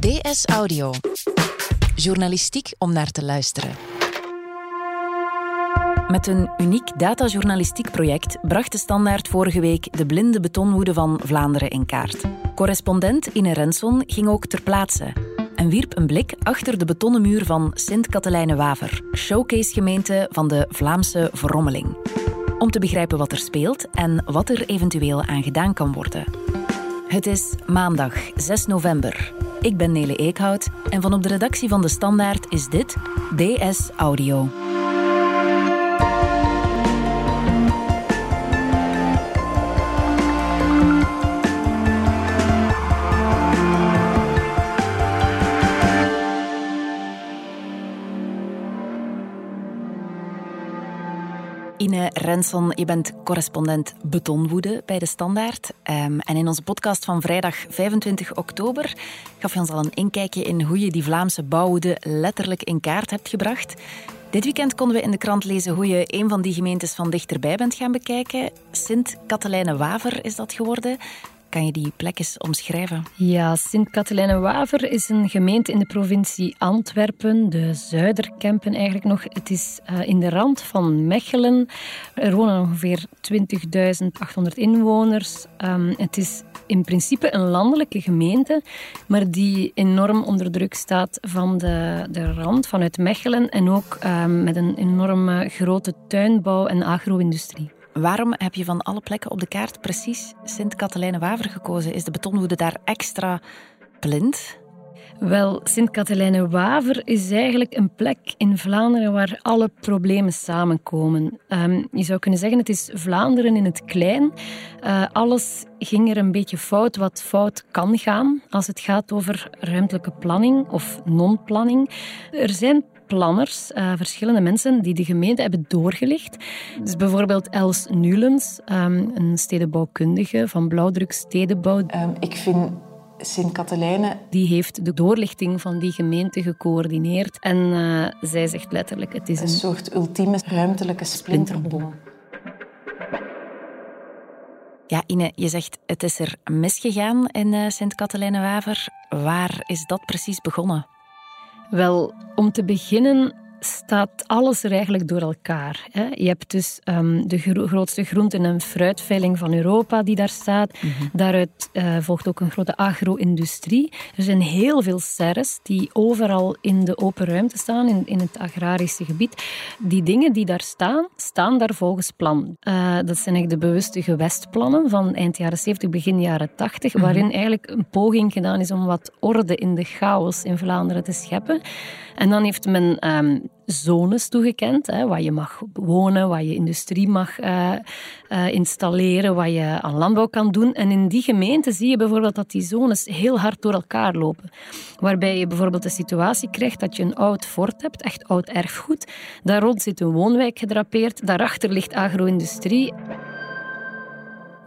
DS Audio. Journalistiek om naar te luisteren. Met een uniek datajournalistiek project bracht de Standaard vorige week de blinde betonwoede van Vlaanderen in kaart. Correspondent Ine Renson ging ook ter plaatse en wierp een blik achter de betonnen muur van Sint-Katelijne-Waver, showcase-gemeente van de Vlaamse verrommeling. Om te begrijpen wat er speelt en wat er eventueel aan gedaan kan worden. Het is maandag 6 november. Ik ben Nele Eekhout en van op de redactie van De Standaard is dit DS Audio. Renson, je bent correspondent betonwoede bij De Standaard. Um, en in onze podcast van vrijdag 25 oktober gaf je ons al een inkijkje in hoe je die Vlaamse bouwwoede letterlijk in kaart hebt gebracht. Dit weekend konden we in de krant lezen hoe je een van die gemeentes van dichterbij bent gaan bekijken. Sint-Katelijne-Waver is dat geworden. Kan je die plek eens omschrijven? Ja, Sint-Katelijne-Waver is een gemeente in de provincie Antwerpen, de Zuiderkempen eigenlijk nog. Het is uh, in de rand van Mechelen. Er wonen ongeveer 20.800 inwoners. Um, het is in principe een landelijke gemeente, maar die enorm onder druk staat van de, de rand, vanuit Mechelen. En ook um, met een enorme grote tuinbouw- en agro-industrie. Waarom heb je van alle plekken op de kaart precies Sint-Katelijne-Waver gekozen? Is de betonwoede daar extra blind? Wel, Sint-Katelijne-Waver is eigenlijk een plek in Vlaanderen waar alle problemen samenkomen. Um, je zou kunnen zeggen, het is Vlaanderen in het klein. Uh, alles ging er een beetje fout wat fout kan gaan als het gaat over ruimtelijke planning of non-planning. Er zijn planners, uh, verschillende mensen die de gemeente hebben doorgelicht. Dus bijvoorbeeld Els Nulens, um, een stedenbouwkundige van Blauwdruk Stedenbouw. Um, ik vind Sint-Katelijne. Die heeft de doorlichting van die gemeente gecoördineerd. En uh, zij zegt letterlijk: het is een, een soort ultieme ruimtelijke splinterbom. Ja, Ine, je zegt het is er misgegaan in uh, Sint-Katelijne-Waver. Waar is dat precies begonnen? Wel, om te beginnen staat alles er eigenlijk door elkaar. Hè. Je hebt dus um, de gro grootste groenten- en fruitveiling van Europa die daar staat. Mm -hmm. Daaruit uh, volgt ook een grote agro-industrie. Er zijn heel veel serres die overal in de open ruimte staan, in, in het agrarische gebied. Die dingen die daar staan, staan daar volgens plan. Uh, dat zijn eigenlijk de bewuste gewestplannen van eind jaren 70, begin jaren 80, mm -hmm. waarin eigenlijk een poging gedaan is om wat orde in de chaos in Vlaanderen te scheppen. En dan heeft men um, zones toegekend, hè, waar je mag wonen, waar je industrie mag uh, uh, installeren, waar je aan landbouw kan doen. En in die gemeente zie je bijvoorbeeld dat die zones heel hard door elkaar lopen. Waarbij je bijvoorbeeld de situatie krijgt dat je een oud fort hebt, echt oud erfgoed. Daar rond zit een woonwijk gedrapeerd, daarachter ligt agro-industrie.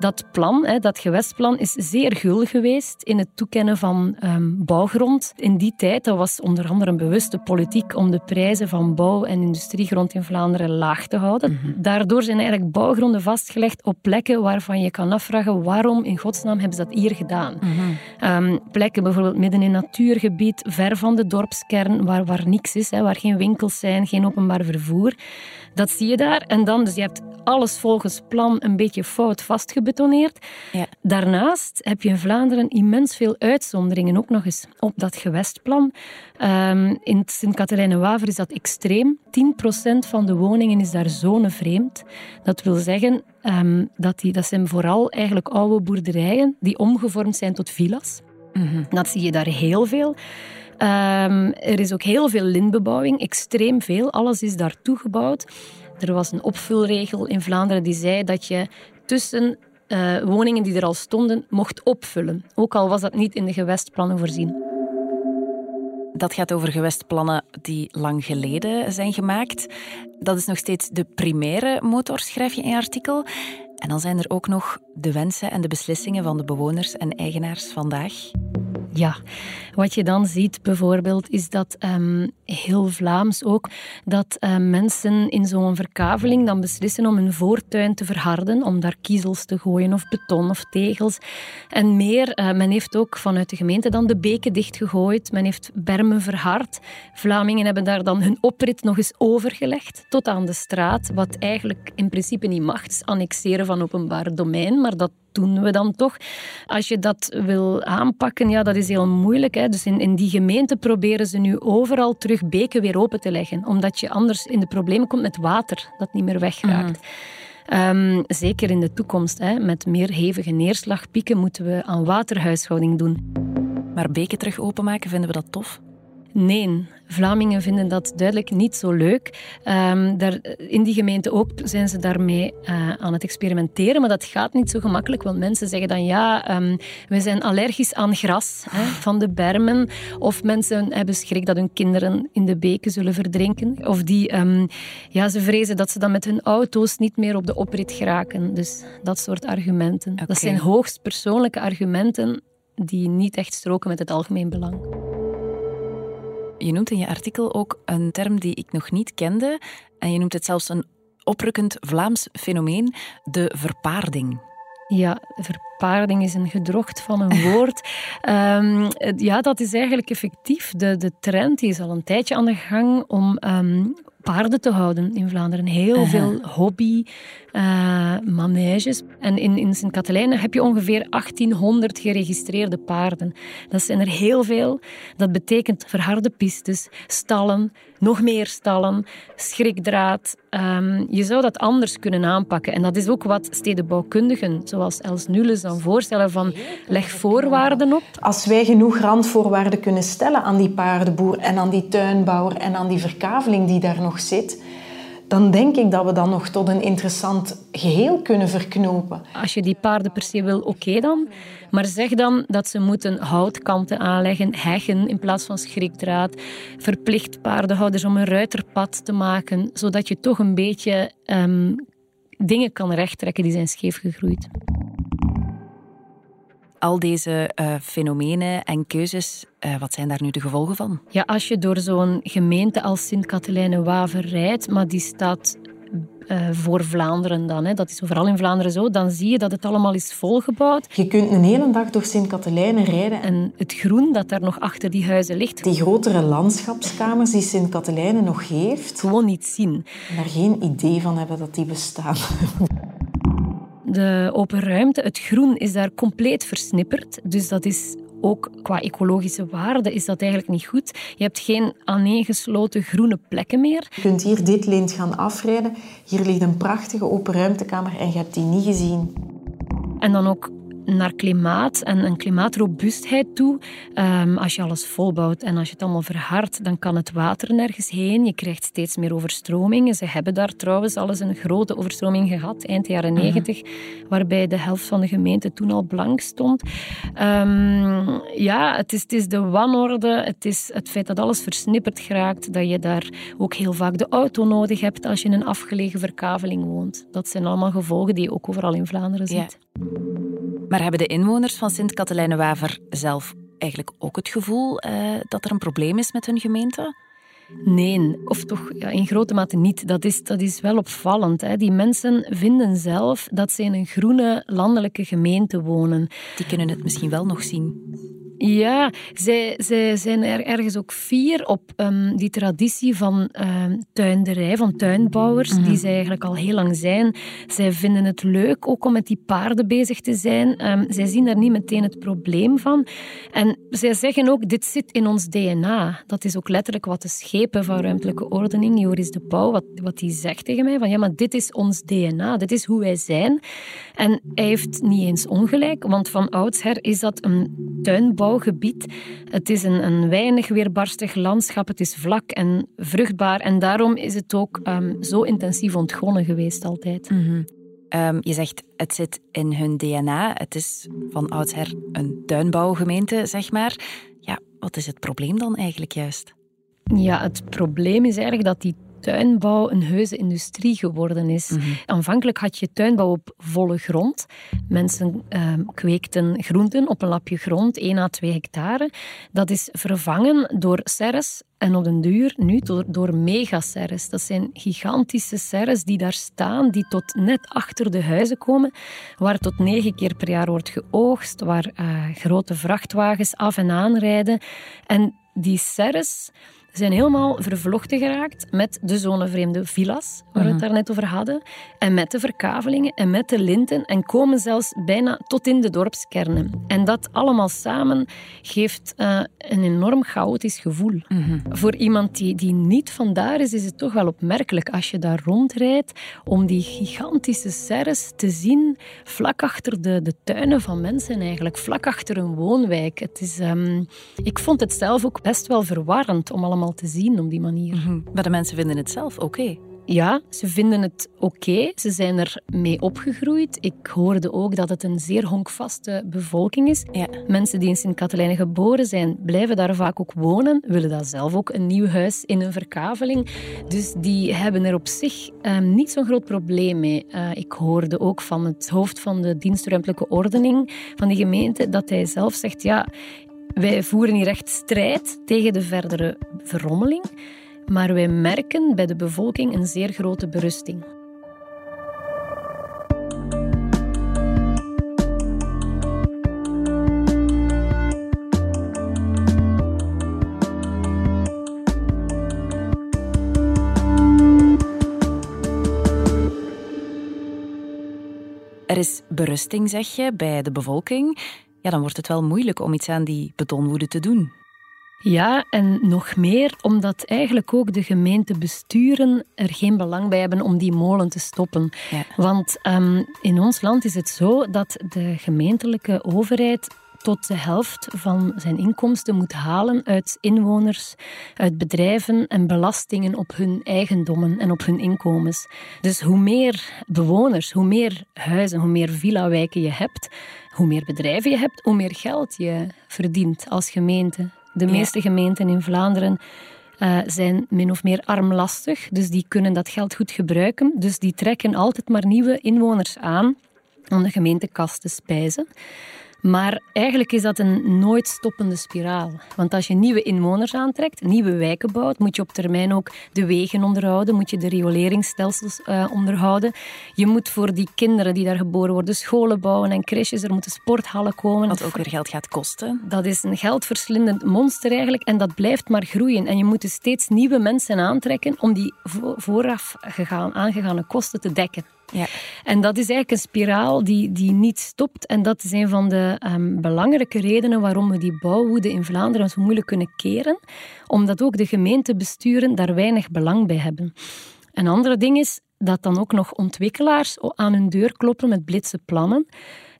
Dat plan, dat gewestplan, is zeer gul geweest in het toekennen van um, bouwgrond. In die tijd dat was onder andere een bewuste politiek om de prijzen van bouw- en industriegrond in Vlaanderen laag te houden. Mm -hmm. Daardoor zijn eigenlijk bouwgronden vastgelegd op plekken waarvan je kan afvragen waarom in godsnaam hebben ze dat hier gedaan. Mm -hmm. um, plekken bijvoorbeeld midden in natuurgebied, ver van de dorpskern, waar, waar niks is, hè, waar geen winkels zijn, geen openbaar vervoer. Dat zie je daar. En dan, dus je hebt alles volgens plan een beetje fout vastgebetoneerd. Ja. Daarnaast heb je in Vlaanderen immens veel uitzonderingen ook nog eens op dat gewestplan. Um, in Sint-Katelijne-Waver is dat extreem. 10% van de woningen is daar zonevreemd. Dat wil zeggen um, dat die, dat zijn vooral eigenlijk oude boerderijen die omgevormd zijn tot villa's. Mm -hmm. Dat zie je daar heel veel. Um, er is ook heel veel lintbebouwing, extreem veel. Alles is daar toegebouwd. Er was een opvulregel in Vlaanderen die zei dat je tussen uh, woningen die er al stonden mocht opvullen. Ook al was dat niet in de gewestplannen voorzien. Dat gaat over gewestplannen die lang geleden zijn gemaakt. Dat is nog steeds de primaire motor, schrijf je in je artikel. En dan zijn er ook nog de wensen en de beslissingen van de bewoners en eigenaars vandaag. Ja, wat je dan ziet bijvoorbeeld is dat um, heel Vlaams ook, dat uh, mensen in zo'n verkaveling dan beslissen om hun voortuin te verharden, om daar kiezels te gooien of beton of tegels. En meer, uh, men heeft ook vanuit de gemeente dan de beken dichtgegooid, men heeft bermen verhard. Vlamingen hebben daar dan hun oprit nog eens overgelegd tot aan de straat, wat eigenlijk in principe niet mag, annexeren van openbaar domein, maar dat doen we dan toch. Als je dat wil aanpakken, ja, dat is heel moeilijk. Hè. Dus in, in die gemeente proberen ze nu overal terug beken weer open te leggen, omdat je anders in de problemen komt met water dat niet meer wegraakt. Mm. zeker in de toekomst, hè, met meer hevige neerslagpieken, moeten we aan waterhuishouding doen. Maar beken terug openmaken, vinden we dat tof? Nee, Vlamingen vinden dat duidelijk niet zo leuk. Um, daar, in die gemeente ook zijn ze daarmee uh, aan het experimenteren, maar dat gaat niet zo gemakkelijk, want mensen zeggen dan ja, um, we zijn allergisch aan gras hè, van de bermen, of mensen hebben schrik dat hun kinderen in de beken zullen verdrinken, of die, um, ja, ze vrezen dat ze dan met hun auto's niet meer op de oprit geraken. Dus dat soort argumenten. Okay. Dat zijn hoogst persoonlijke argumenten die niet echt stroken met het algemeen belang. Je noemt in je artikel ook een term die ik nog niet kende. En je noemt het zelfs een oprukkend Vlaams fenomeen, de verpaarding. Ja, verpaarding is een gedrocht van een woord. um, ja, dat is eigenlijk effectief de, de trend. Die is al een tijdje aan de gang om um, paarden te houden in Vlaanderen. Heel uh -huh. veel hobby, uh, maneges. En in, in Sint-Katelijnen heb je ongeveer 1800 geregistreerde paarden. Dat zijn er heel veel. Dat betekent verharde pistes, stallen, nog meer stallen, schrikdraad. Um, je zou dat anders kunnen aanpakken. En dat is ook wat stedenbouwkundigen, zoals Els Nules, voorstellen van leg voorwaarden op. Als wij genoeg randvoorwaarden kunnen stellen aan die paardenboer en aan die tuinbouwer en aan die verkaveling die daar nog zit dan denk ik dat we dan nog tot een interessant geheel kunnen verknopen. Als je die paarden per se wil, oké okay dan. Maar zeg dan dat ze moeten houtkanten aanleggen, heggen in plaats van schrikdraad. Verplicht paardenhouders om een ruiterpad te maken, zodat je toch een beetje um, dingen kan rechttrekken die zijn scheef gegroeid al deze uh, fenomenen en keuzes, uh, wat zijn daar nu de gevolgen van? Ja, als je door zo'n gemeente als Sint-Katelijne-Waver rijdt, maar die staat uh, voor Vlaanderen dan, hè. dat is vooral in Vlaanderen zo, dan zie je dat het allemaal is volgebouwd. Je kunt een hele dag door Sint-Katelijne rijden. En het groen dat daar nog achter die huizen ligt. Die grotere landschapskamers die Sint-Katelijne nog heeft. Gewoon niet zien. En daar geen idee van hebben dat die bestaan. De open ruimte, het groen, is daar compleet versnipperd. Dus dat is ook qua ecologische waarde is dat eigenlijk niet goed. Je hebt geen aaneengesloten groene plekken meer. Je kunt hier dit lint gaan afrijden. Hier ligt een prachtige open ruimtekamer en je hebt die niet gezien. En dan ook naar klimaat en een klimaatrobuustheid toe. Um, als je alles volbouwt en als je het allemaal verhardt, dan kan het water nergens heen. Je krijgt steeds meer overstromingen. Ze hebben daar trouwens alles een grote overstroming gehad, eind jaren mhm. negentig, uh -huh. waarbij de helft van de gemeente toen al blank stond. Um, ja, het is, het is de wanorde, het is het feit dat alles versnipperd geraakt, dat je daar ook heel vaak de auto nodig hebt als je in een afgelegen verkaveling woont. Dat zijn allemaal gevolgen die je ook overal in Vlaanderen ziet. Ja. Maar hebben de inwoners van Sint-Katelijne-Waver zelf eigenlijk ook het gevoel uh, dat er een probleem is met hun gemeente? Nee, of toch ja, in grote mate niet. Dat is, dat is wel opvallend. Hè. Die mensen vinden zelf dat ze in een groene landelijke gemeente wonen. Die kunnen het misschien wel nog zien. Ja, zij, zij zijn er ergens ook fier op um, die traditie van um, tuinderij, van tuinbouwers, mm -hmm. die zij eigenlijk al heel lang zijn. Zij vinden het leuk ook om met die paarden bezig te zijn. Um, zij zien daar niet meteen het probleem van. En zij zeggen ook, dit zit in ons DNA. Dat is ook letterlijk wat de schepen van ruimtelijke ordening, Joris de Pauw, wat, wat die zegt tegen mij, van ja, maar dit is ons DNA, dit is hoe wij zijn. En hij heeft niet eens ongelijk, want van oudsher is dat een tuinbouw bouwgebied. Het is een, een weinig weerbarstig landschap. Het is vlak en vruchtbaar. En daarom is het ook um, zo intensief ontgonnen geweest altijd. Mm -hmm. um, je zegt, het zit in hun DNA. Het is van oudsher een tuinbouwgemeente, zeg maar. Ja, wat is het probleem dan eigenlijk juist? Ja, het probleem is eigenlijk dat die tuinbouw een heuse industrie geworden is. Mhm. Aanvankelijk had je tuinbouw op volle grond. Mensen uh, kweekten groenten op een lapje grond, 1 à 2 hectare. Dat is vervangen door serres en op den duur nu door, door megaserres. Dat zijn gigantische serres die daar staan, die tot net achter de huizen komen, waar tot negen keer per jaar wordt geoogst, waar uh, grote vrachtwagens af en aan rijden. En die serres zijn helemaal vervlochten geraakt met de zonevreemde villa's, waar we het mhm. daar net over hadden, en met de verkavelingen en met de linten en komen zelfs bijna tot in de dorpskernen. En dat allemaal samen geeft uh, een enorm chaotisch gevoel. Mhm. Voor iemand die, die niet vandaar is, is het toch wel opmerkelijk als je daar rondrijdt om die gigantische serres te zien vlak achter de, de tuinen van mensen eigenlijk, vlak achter een woonwijk. Het is, um, ik vond het zelf ook best wel verwarrend om allemaal te zien op die manier. Mm Maar de mensen vinden het zelf oké. Ja, ze vinden het oké. Ze zijn er mee opgegroeid. Ik hoorde ook dat het een zeer honkvaste bevolking is. Ja. Mensen die in Sint-Katelijne geboren zijn, blijven daar vaak ook wonen, willen dat zelf ook een nieuw huis in een verkaveling. Dus die hebben er op zich um, niet zo'n groot probleem mee. Uh, ik hoorde ook van het hoofd van de dienstruimtelijke ordening van die gemeente dat hij zelf zegt, ja, wij voeren hier echt strijd tegen de verdere verrommeling, maar wij merken bij de bevolking een zeer grote berusting. Er is berusting, zeg je, bij de bevolking ja, dan wordt het wel moeilijk om iets aan die betonwoede te doen. Ja, en nog meer omdat eigenlijk ook de gemeentebesturen er geen belang bij hebben om die molen te stoppen. Want um, in ons land is het zo dat de gemeentelijke overheid tot de helft van zijn inkomsten moet halen uit inwoners, uit bedrijven en belastingen op hun eigendommen en op hun inkomens. Dus hoe meer bewoners, hoe meer huizen, hoe meer villa-wijken je hebt, hoe meer bedrijven je hebt, hoe meer geld je verdient als gemeente. De meeste gemeenten in Vlaanderen uh, zijn min of meer armlastig, dus die kunnen dat geld goed gebruiken. Dus die trekken altijd maar nieuwe inwoners aan om de gemeentekast te spijzen. Maar eigenlijk is dat een nooit stoppende spiraal. Want als je nieuwe inwoners aantrekt, nieuwe wijken bouwt, moet je op termijn ook de wegen onderhouden, moet je de rioleringsstelsels uh, onderhouden. Je moet voor die kinderen die daar geboren worden scholen bouwen en crèches, er moeten sporthallen komen. Wat ook weer geld gaat kosten. Dat is een geldverslindend monster eigenlijk en dat blijft maar groeien. En je moet dus steeds nieuwe mensen aantrekken om die vooraf gegaan, aangegane kosten te dekken. Ja. En dat is eigenlijk een spiraal die, die niet stopt. En dat is een van de um, belangrijke redenen waarom we die bouwwoede in Vlaanderen zo moeilijk kunnen keren. Omdat ook de gemeentebesturen daar weinig belang bij hebben. Een andere ding is dat dan ook nog ontwikkelaars aan hun deur kloppen met blitse plannen.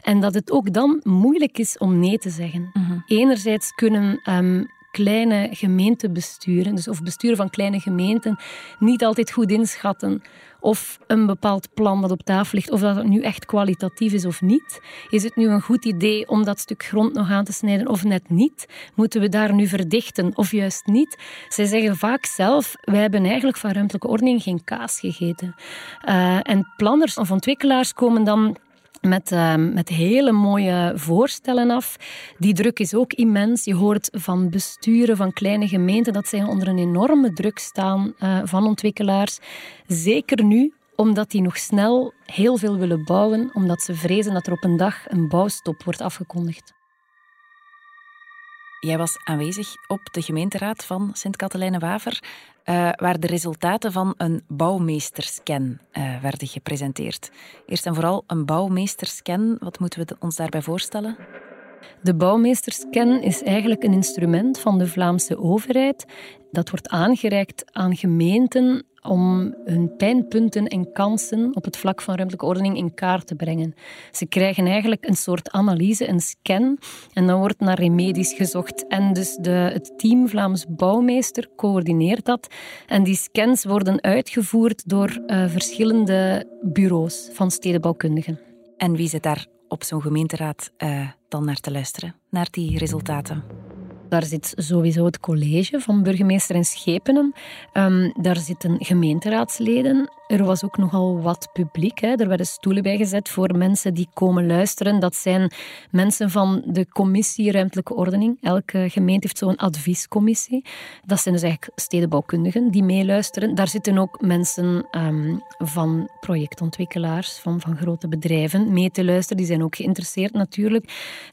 En dat het ook dan moeilijk is om nee te zeggen. Mhm. Enerzijds kunnen um, kleine gemeentebesturen, dus of besturen van kleine gemeenten, niet altijd goed inschatten of een bepaald plan dat op tafel ligt, of dat het nu echt kwalitatief is of niet. Is het nu een goed idee om dat stuk grond nog aan te snijden of net niet? Moeten we daar nu verdichten of juist niet? Zij zeggen vaak zelf, wij hebben eigenlijk van ruimtelijke ordening geen kaas gegeten. Uh, en planners of ontwikkelaars komen dan met, uh, met hele mooie voorstellen af. Die druk is ook immens. Je hoort van besturen van kleine gemeenten dat zij onder een enorme druk staan uh, van ontwikkelaars. Zeker nu, omdat die nog snel heel veel willen bouwen, omdat ze vrezen dat er op een dag een bouwstop wordt afgekondigd. Jij was aanwezig op de gemeenteraad van Sint-Katelijne-Waver, uh, waar de resultaten van een bouwmeesterscan uh, werden gepresenteerd. Eerst en vooral een bouwmeesterscan. Wat moeten we ons daarbij voorstellen? De bouwmeesterscan is eigenlijk een instrument van de Vlaamse overheid. Dat wordt aangereikt aan gemeenten om hun pijnpunten en kansen op het vlak van ruimtelijke ordening in kaart te brengen. Ze krijgen eigenlijk een soort analyse, een scan, en dan wordt naar remedies gezocht. En dus de, het team Vlaams Bouwmeester coördineert dat. En die scans worden uitgevoerd door uh, verschillende bureaus van stedenbouwkundigen. En wie zit daar op zo'n gemeenteraad uh, dan naar te luisteren, naar die resultaten? Daar zit sowieso het college van burgemeester en schepenen. Um, daar zitten gemeenteraadsleden. Er was ook nogal wat publiek. Hè. Er werden stoelen bijgezet voor mensen die komen luisteren. Dat zijn mensen van de commissie Ruimtelijke Ordening. Elke gemeente heeft zo'n adviescommissie. Dat zijn dus eigenlijk stedenbouwkundigen die meeluisteren. Daar zitten ook mensen um, van projectontwikkelaars, van, van grote bedrijven mee te luisteren. Die zijn ook geïnteresseerd natuurlijk.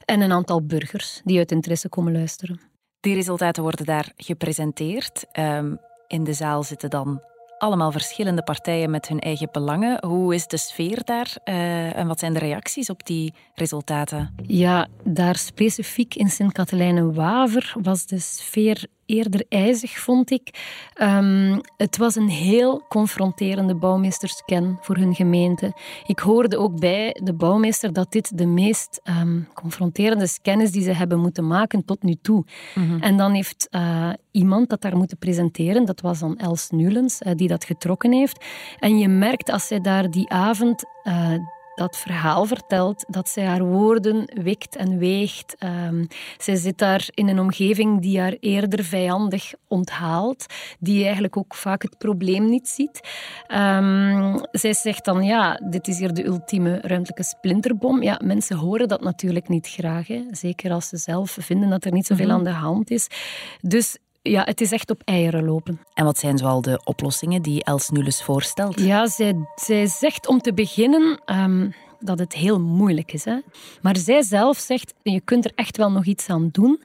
En een aantal burgers die uit interesse komen luisteren. Die resultaten worden daar gepresenteerd. Um, in de zaal zitten dan allemaal verschillende partijen met hun eigen belangen. Hoe is de sfeer daar uh, en wat zijn de reacties op die resultaten? Ja, daar specifiek in Sint-Katelijne-Waver was de sfeer eerder ijzig, vond ik. Um, het was een heel confronterende bouwmeesterscan voor hun gemeente. Ik hoorde ook bij de bouwmeester dat dit de meest um, confronterende scan is die ze hebben moeten maken tot nu toe. Mm -hmm. En dan heeft uh, iemand dat daar moeten presenteren, dat was dan Els Nulens, uh, die dat getrokken heeft. En je merkt als zij daar die avond uh, dat verhaal vertelt, dat zij haar woorden wikt en weegt. Um, zij zit daar in een omgeving die haar eerder vijandig onthaalt, die eigenlijk ook vaak het probleem niet ziet. Um, zij zegt dan, ja, dit is hier de ultieme ruimtelijke splinterbom. Ja, mensen horen dat natuurlijk niet graag, hè. zeker als ze zelf vinden dat er niet zoveel mm -hmm. aan de hand is. Dus ja, het is echt op eieren lopen. En wat zijn zoal de oplossingen die Els Nules voorstelt? Ja, zij, zij zegt om te beginnen um, dat het heel moeilijk is. Hè? Maar zij zelf zegt, je kunt er echt wel nog iets aan doen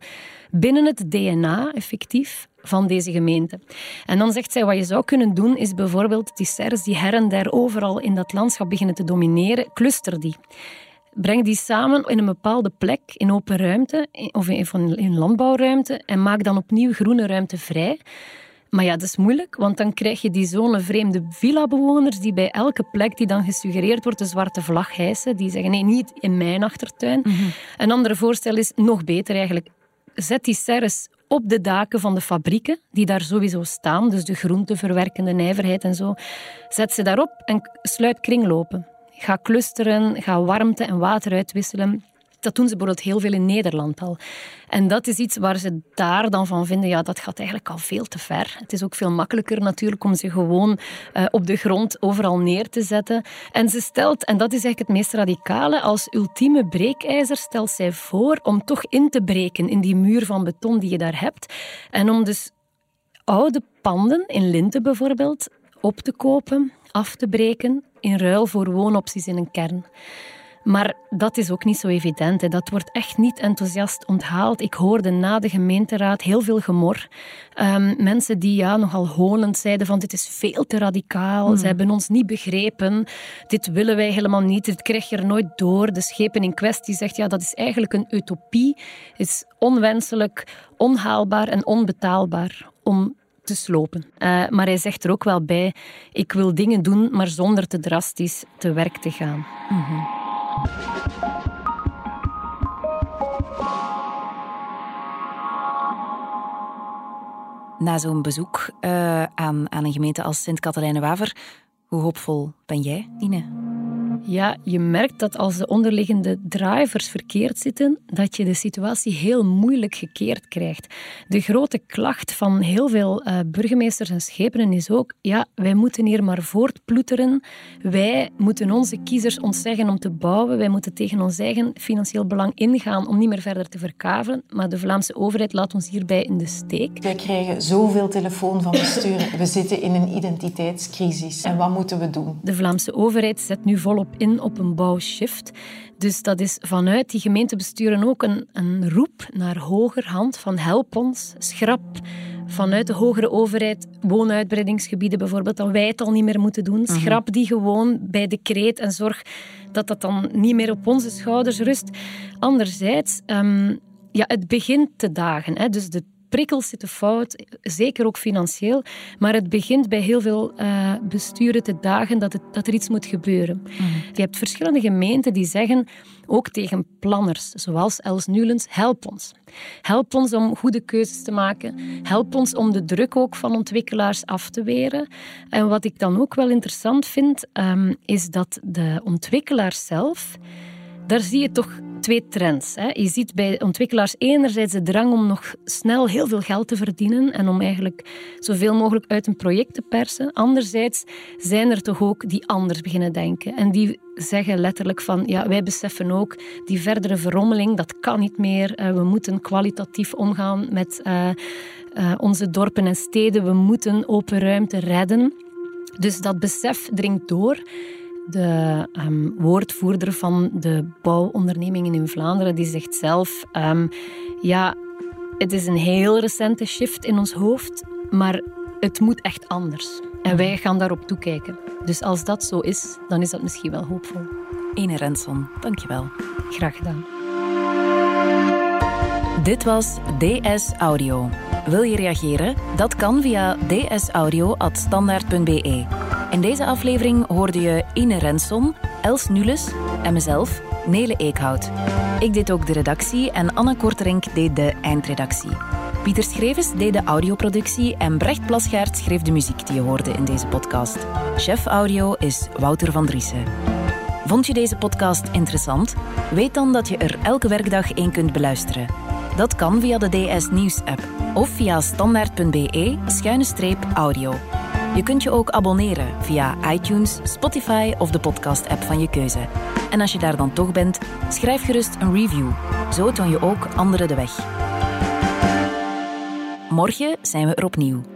binnen het DNA, effectief, van deze gemeente. En dan zegt zij, wat je zou kunnen doen, is bijvoorbeeld die serres die her en der overal in dat landschap beginnen te domineren, cluster die. Breng die samen in een bepaalde plek, in open ruimte of in landbouwruimte en maak dan opnieuw groene ruimte vrij. Maar ja, dat is moeilijk, want dan krijg je die zone vreemde villa-bewoners die bij elke plek die dan gesuggereerd wordt de zwarte vlag hijsen. Die zeggen, nee, niet in mijn achtertuin. Mm -hmm. Een ander voorstel is, nog beter eigenlijk, zet die serres op de daken van de fabrieken, die daar sowieso staan, dus de groenteverwerkende nijverheid en zo. Zet ze daarop en sluit kringlopen. Ga clusteren, ga warmte en water uitwisselen. Dat doen ze bijvoorbeeld heel veel in Nederland al. En dat is iets waar ze daar dan van vinden, ja, dat gaat eigenlijk al veel te ver. Het is ook veel makkelijker natuurlijk om ze gewoon uh, op de grond overal neer te zetten. En ze stelt, en dat is eigenlijk het meest radicale, als ultieme breekijzer stelt zij voor om toch in te breken in die muur van beton die je daar hebt. En om dus oude panden, in linten bijvoorbeeld, op te kopen, af te breken, in ruil voor woonopties in een kern. Maar dat is ook niet zo evident. Hè. Dat wordt echt niet enthousiast onthaald. Ik hoorde na de gemeenteraad heel veel gemor. Um, mensen die ja, nogal honend zeiden van dit is veel te radicaal. Mm. Ze hebben ons niet begrepen. Dit willen wij helemaal niet. Dit krijg je er nooit door. De schepen in kwestie zegt ja, dat is eigenlijk een utopie. Het is onwenselijk, onhaalbaar en onbetaalbaar om te slopen. Uh, maar hij zegt er ook wel bij: ik wil dingen doen, maar zonder te drastisch te werk te gaan. -hmm. Na zo'n bezoek uh, aan, aan een gemeente als Sint-Katelijne-Waver, hoe hoopvol ben jij, Ine? Ja, je merkt dat als de onderliggende drivers verkeerd zitten, dat je de situatie heel moeilijk gekeerd krijgt. De grote klacht van heel veel uh, burgemeesters en schepenen is ook, ja, wij moeten hier maar voortploeteren. Wij moeten onze kiezers ontzeggen om te bouwen. Wij moeten tegen ons eigen financieel belang ingaan om niet meer verder te verkavelen. Maar de Vlaamse overheid laat ons hierbij in de steek. Wij krijgen zoveel telefoon van bestuur. We zitten in een identiteitscrisis. En wat moeten we doen? De Vlaamse overheid zet nu volop in op een bouwshift. Dus dat is vanuit die gemeentebesturen ook een, een roep naar hogerhand van help ons, schrap vanuit de hogere overheid woonuitbreidingsgebieden bijvoorbeeld, dat wij het al niet meer moeten doen. Mhm. Schrap die gewoon bij decreet en zorg dat dat dan niet meer op onze schouders rust. Anderzijds, um, ja, het begint te dagen. Hè. Dus de prikkels zitten fout, zeker ook financieel. Maar het begint bij heel veel uh, besturen te dagen dat, het, dat er iets moet gebeuren. Mm. Je hebt verschillende gemeenten die zeggen, ook tegen planners, zoals Els Nulens, help ons. Help ons om goede keuzes te maken. Help ons om de druk ook van ontwikkelaars af te weren. En wat ik dan ook wel interessant vind, um, is dat de ontwikkelaars zelf, daar zie je toch twee trends. Hè. Je ziet bij ontwikkelaars enerzijds de drang om nog snel heel veel geld te verdienen en om eigenlijk zoveel mogelijk uit een project te persen. Anderzijds zijn er toch ook die anders beginnen denken. En die zeggen letterlijk van, ja, wij beseffen ook die verdere verrommeling, dat kan niet meer. Eh, we moeten kwalitatief omgaan met uh, uh, onze dorpen en steden. We moeten open ruimte redden. Dus dat besef dringt door de um, woordvoerder van de bouwondernemingen in Vlaanderen, die zegt zelf: um, ja, het is een heel recente shift in ons hoofd, maar het moet echt anders. En wij gaan daarop toekijken. Dus als dat zo is, dan is dat misschien wel hoopvol. Ene Renson, dankjewel. Graag gedaan. Dit was DS Audio. Wil je reageren? Dat kan via dsaudio.standaard.be. In deze aflevering hoorde je Ine Renson, Els Nules en mezelf, Nele Eekhout. Ik deed ook de redactie en Anna Korterink deed de eindredactie. Pieter Schrevens deed de audioproductie en Brecht Plasgaard schreef de muziek die je hoorde in deze podcast. Chef audio is Wouter van Driessen. Vond je deze podcast interessant? Weet dan dat je er elke werkdag één kunt beluisteren. Dat kan via de DS Nieuws app of via standaard.be-audio. Je kunt je ook abonneren via iTunes, Spotify of de podcast-app van je keuze. En als je daar dan toch bent, schrijf gerust een review. Zo toon je ook anderen de weg. Morgen zijn we er opnieuw.